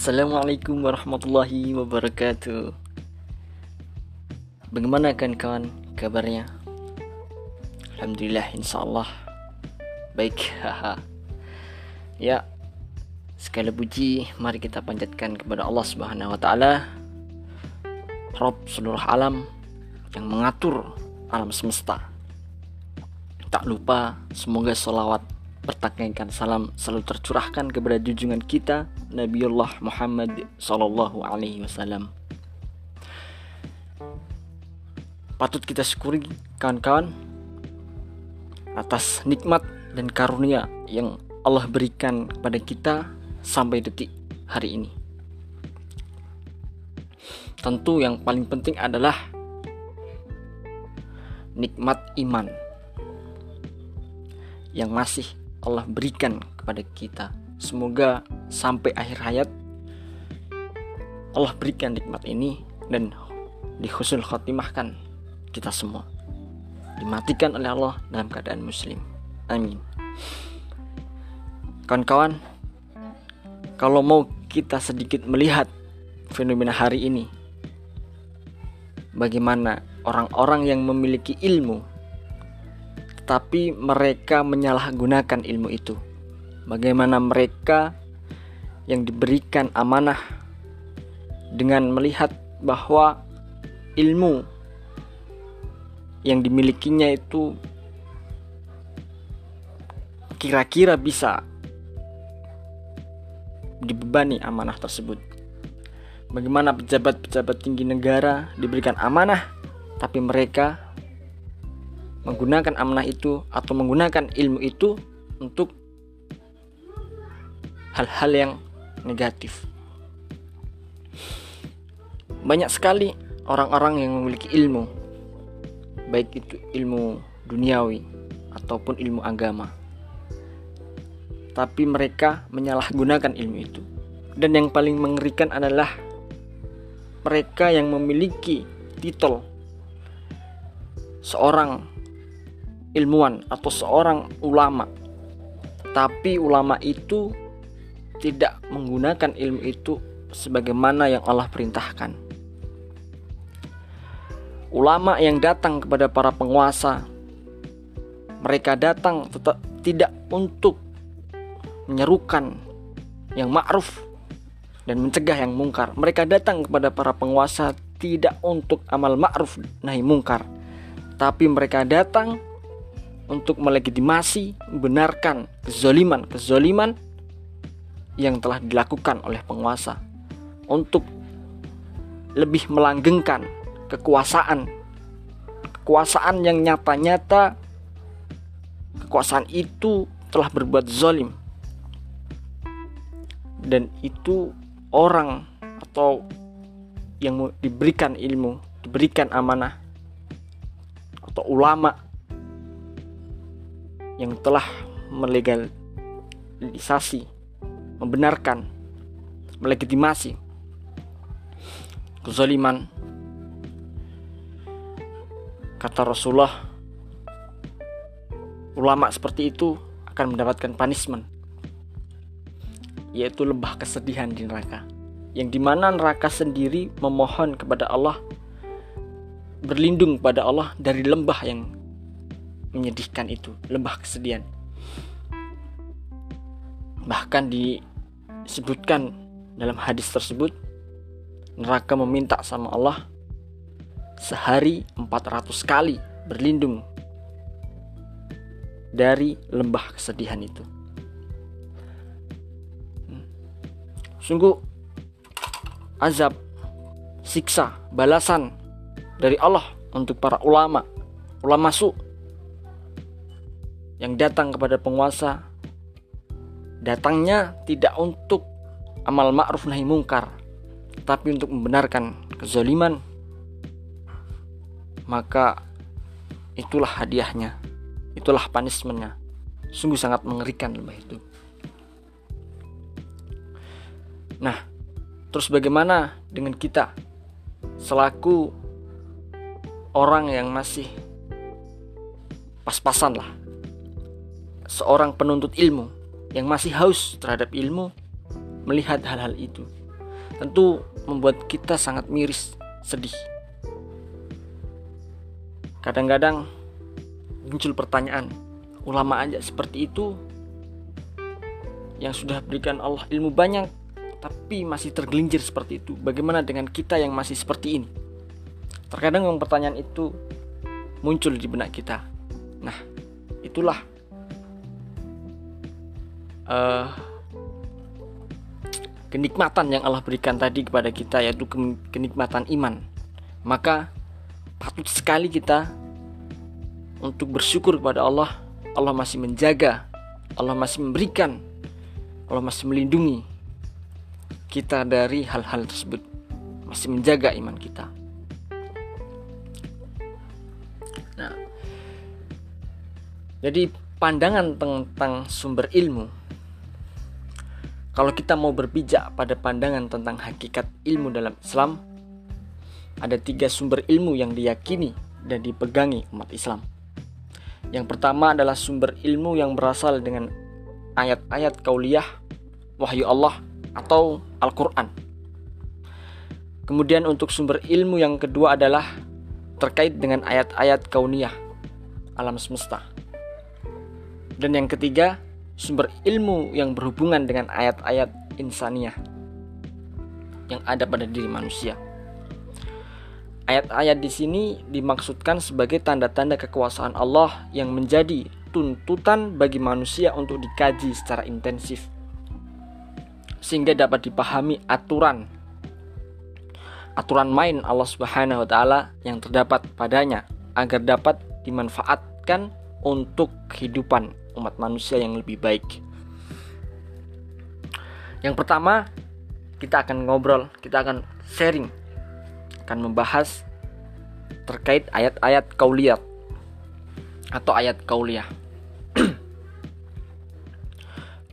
Assalamualaikum warahmatullahi wabarakatuh. Bagaimana kan kawan kabarnya? Alhamdulillah insyaallah. Baik Ya Sekali puji mari kita panjatkan kepada Allah Subhanahu wa taala. Rob seluruh alam yang mengatur alam semesta. Tak lupa semoga salawat bertakaikan salam selalu tercurahkan kepada junjungan kita Nabiullah Muhammad sallallahu alaihi wasallam. Patut kita syukuri kawan-kawan atas nikmat dan karunia yang Allah berikan kepada kita sampai detik hari ini. Tentu yang paling penting adalah nikmat iman yang masih Allah berikan kepada kita. Semoga sampai akhir hayat Allah berikan nikmat ini dan di khusul khotimahkan kita semua. Dimatikan oleh Allah dalam keadaan muslim. Amin. Kawan-kawan, kalau mau kita sedikit melihat fenomena hari ini, bagaimana orang-orang yang memiliki ilmu tapi mereka menyalahgunakan ilmu itu. Bagaimana mereka yang diberikan amanah dengan melihat bahwa ilmu yang dimilikinya itu kira-kira bisa dibebani amanah tersebut. Bagaimana pejabat-pejabat tinggi negara diberikan amanah, tapi mereka menggunakan amanah itu atau menggunakan ilmu itu untuk hal-hal yang negatif. Banyak sekali orang-orang yang memiliki ilmu, baik itu ilmu duniawi ataupun ilmu agama, tapi mereka menyalahgunakan ilmu itu. Dan yang paling mengerikan adalah mereka yang memiliki titel seorang ilmuwan atau seorang ulama. Tapi ulama itu tidak menggunakan ilmu itu sebagaimana yang Allah perintahkan. Ulama yang datang kepada para penguasa mereka datang tetap tidak untuk menyerukan yang ma'ruf dan mencegah yang mungkar. Mereka datang kepada para penguasa tidak untuk amal ma'ruf nahi mungkar. Tapi mereka datang untuk melegitimasi membenarkan kezoliman-kezoliman yang telah dilakukan oleh penguasa untuk lebih melanggengkan kekuasaan kekuasaan yang nyata-nyata kekuasaan itu telah berbuat zolim. Dan itu orang atau yang diberikan ilmu diberikan amanah atau ulama yang telah melegalisasi, membenarkan, melegitimasi kezaliman. Kata Rasulullah, ulama seperti itu akan mendapatkan punishment, yaitu lembah kesedihan di neraka. Yang di mana neraka sendiri memohon kepada Allah, berlindung pada Allah dari lembah yang menyedihkan itu, lembah kesedihan. Bahkan disebutkan dalam hadis tersebut, neraka meminta sama Allah sehari 400 kali berlindung dari lembah kesedihan itu. Sungguh azab, siksa, balasan dari Allah untuk para ulama, ulama su yang datang kepada penguasa. Datangnya tidak untuk amal ma'ruf nahi mungkar tapi untuk membenarkan kezaliman. Maka itulah hadiahnya itulah punishmentnya. Sungguh sangat mengerikan lembah itu. Nah terus bagaimana dengan kita? Selaku orang yang masih pas-pasan lah seorang penuntut ilmu yang masih haus terhadap ilmu melihat hal-hal itu. tentu membuat kita sangat miris, sedih. Kadang-kadang muncul pertanyaan, ulama aja seperti itu yang sudah berikan Allah ilmu banyak tapi masih tergelincir seperti itu. Bagaimana dengan kita yang masih seperti ini? Terkadang yang pertanyaan itu muncul di benak kita. Nah, itulah uh, kenikmatan yang Allah berikan tadi kepada kita yaitu kenikmatan iman. Maka patut sekali kita untuk bersyukur kepada Allah. Allah masih menjaga, Allah masih memberikan, Allah masih melindungi kita dari hal-hal tersebut. Masih menjaga iman kita. Nah, jadi pandangan tentang sumber ilmu kalau kita mau berpijak pada pandangan tentang hakikat ilmu dalam Islam, ada tiga sumber ilmu yang diyakini dan dipegangi umat Islam. Yang pertama adalah sumber ilmu yang berasal dengan ayat-ayat kauliyah, wahyu Allah, atau Al-Quran. Kemudian untuk sumber ilmu yang kedua adalah terkait dengan ayat-ayat kauniyah, alam semesta. Dan yang ketiga sumber ilmu yang berhubungan dengan ayat-ayat insaniah yang ada pada diri manusia. Ayat-ayat di sini dimaksudkan sebagai tanda-tanda kekuasaan Allah yang menjadi tuntutan bagi manusia untuk dikaji secara intensif sehingga dapat dipahami aturan aturan main Allah Subhanahu wa taala yang terdapat padanya agar dapat dimanfaatkan untuk kehidupan umat manusia yang lebih baik. Yang pertama, kita akan ngobrol, kita akan sharing, akan membahas terkait ayat-ayat kauliyat atau ayat kauliyah.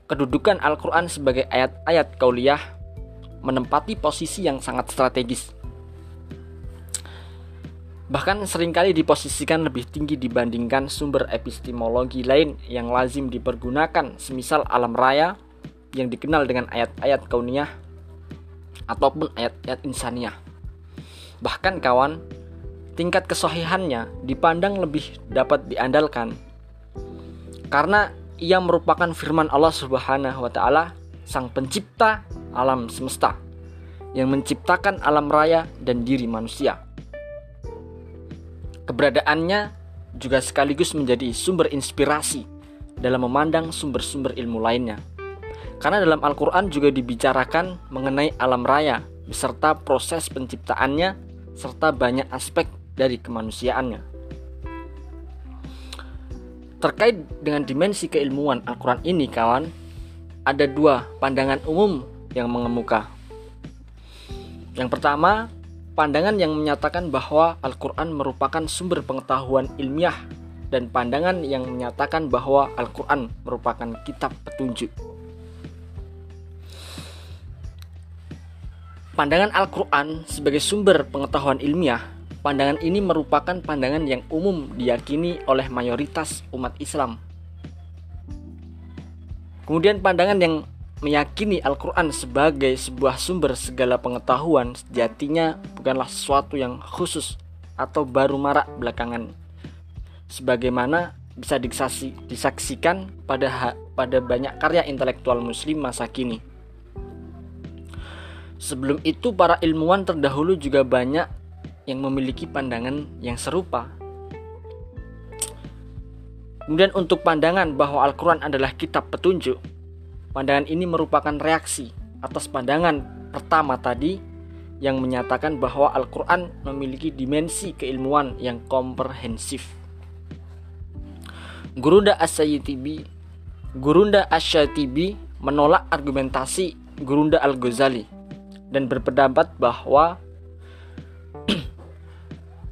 Kedudukan Al-Quran sebagai ayat-ayat kauliyah menempati posisi yang sangat strategis bahkan sering kali diposisikan lebih tinggi dibandingkan sumber epistemologi lain yang lazim dipergunakan semisal alam raya yang dikenal dengan ayat-ayat kauniyah ataupun ayat-ayat insaniah. Bahkan kawan, tingkat kesohihannya dipandang lebih dapat diandalkan karena ia merupakan firman Allah Subhanahu wa taala, sang pencipta alam semesta yang menciptakan alam raya dan diri manusia. Keberadaannya juga sekaligus menjadi sumber inspirasi dalam memandang sumber-sumber ilmu lainnya. Karena dalam Al-Quran juga dibicarakan mengenai alam raya beserta proses penciptaannya serta banyak aspek dari kemanusiaannya. Terkait dengan dimensi keilmuan Al-Quran ini kawan, ada dua pandangan umum yang mengemuka. Yang pertama, pandangan yang menyatakan bahwa Al-Quran merupakan sumber pengetahuan ilmiah dan pandangan yang menyatakan bahwa Al-Quran merupakan kitab petunjuk. Pandangan Al-Quran sebagai sumber pengetahuan ilmiah, pandangan ini merupakan pandangan yang umum diyakini oleh mayoritas umat Islam. Kemudian pandangan yang meyakini Al-Quran sebagai sebuah sumber segala pengetahuan sejatinya bukanlah sesuatu yang khusus atau baru marak belakangan. Sebagaimana bisa disaksi, disaksikan pada pada banyak karya intelektual muslim masa kini. Sebelum itu para ilmuwan terdahulu juga banyak yang memiliki pandangan yang serupa. Kemudian untuk pandangan bahwa Al-Quran adalah kitab petunjuk, Pandangan ini merupakan reaksi atas pandangan pertama tadi yang menyatakan bahwa Al-Quran memiliki dimensi keilmuan yang komprehensif. Gurunda Asyatibi Gurunda Asyatibi menolak argumentasi Gurunda Al-Ghazali dan berpendapat bahwa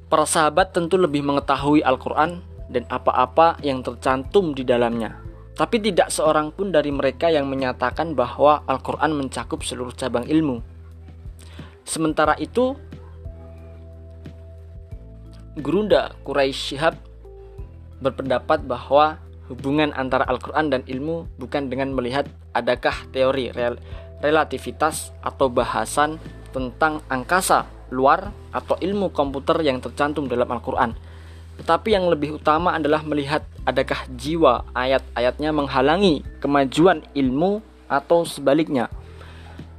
para sahabat tentu lebih mengetahui Al-Quran dan apa-apa yang tercantum di dalamnya tapi tidak seorang pun dari mereka yang menyatakan bahwa Al-Quran mencakup seluruh cabang ilmu. Sementara itu, Gurunda Quraisy Shihab berpendapat bahwa hubungan antara Al-Quran dan ilmu bukan dengan melihat adakah teori real, relativitas atau bahasan tentang angkasa luar atau ilmu komputer yang tercantum dalam Al-Quran. Tetapi yang lebih utama adalah melihat adakah jiwa ayat-ayatnya menghalangi kemajuan ilmu atau sebaliknya.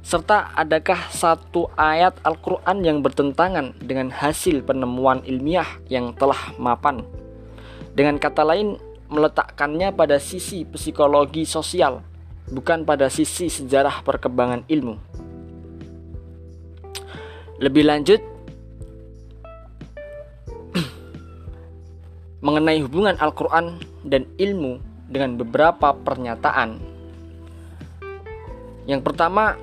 Serta adakah satu ayat Al-Quran yang bertentangan dengan hasil penemuan ilmiah yang telah mapan. Dengan kata lain, meletakkannya pada sisi psikologi sosial, bukan pada sisi sejarah perkembangan ilmu. Lebih lanjut, mengenai hubungan Al-Quran dan ilmu dengan beberapa pernyataan. Yang pertama,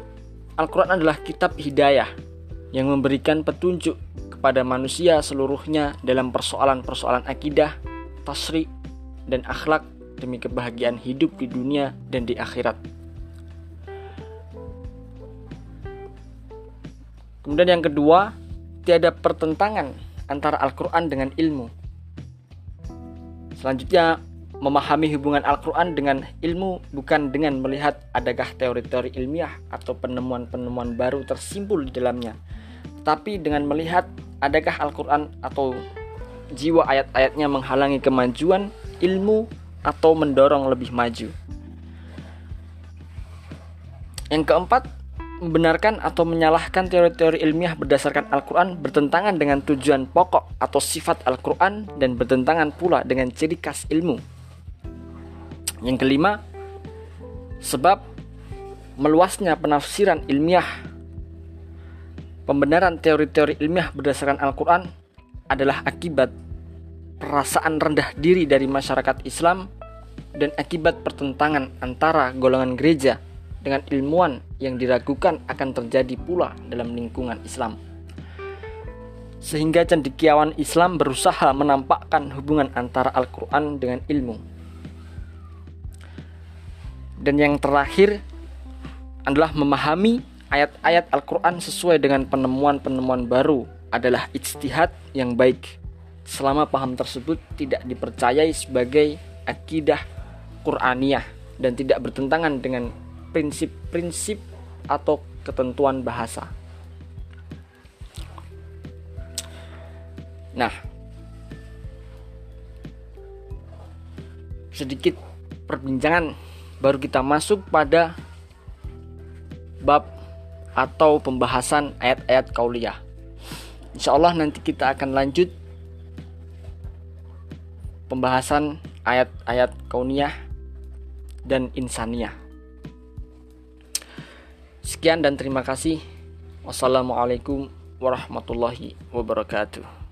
Al-Quran adalah kitab hidayah yang memberikan petunjuk kepada manusia seluruhnya dalam persoalan-persoalan akidah, tasri, dan akhlak demi kebahagiaan hidup di dunia dan di akhirat. Kemudian yang kedua, tiada pertentangan antara Al-Quran dengan ilmu. Selanjutnya, memahami hubungan Al-Quran dengan ilmu bukan dengan melihat adakah teori-teori ilmiah atau penemuan-penemuan baru tersimpul di dalamnya, tapi dengan melihat adakah Al-Quran atau jiwa ayat-ayatnya menghalangi kemajuan ilmu atau mendorong lebih maju. Yang keempat, membenarkan atau menyalahkan teori-teori ilmiah berdasarkan Al-Quran bertentangan dengan tujuan pokok atau sifat Al-Quran dan bertentangan pula dengan ciri khas ilmu. Yang kelima, sebab meluasnya penafsiran ilmiah pembenaran teori-teori ilmiah berdasarkan Al-Quran adalah akibat perasaan rendah diri dari masyarakat Islam dan akibat pertentangan antara golongan gereja dengan ilmuwan yang diragukan akan terjadi pula dalam lingkungan Islam. Sehingga cendekiawan Islam berusaha menampakkan hubungan antara Al-Quran dengan ilmu. Dan yang terakhir adalah memahami ayat-ayat Al-Quran sesuai dengan penemuan-penemuan baru adalah ijtihad yang baik selama paham tersebut tidak dipercayai sebagai akidah Qur'aniyah dan tidak bertentangan dengan prinsip-prinsip atau ketentuan bahasa. Nah, sedikit perbincangan baru kita masuk pada bab atau pembahasan ayat-ayat kauliyah. Insya Allah nanti kita akan lanjut pembahasan ayat-ayat kauniyah dan insaniyah. Sekian dan terima kasih. Wassalamualaikum warahmatullahi wabarakatuh.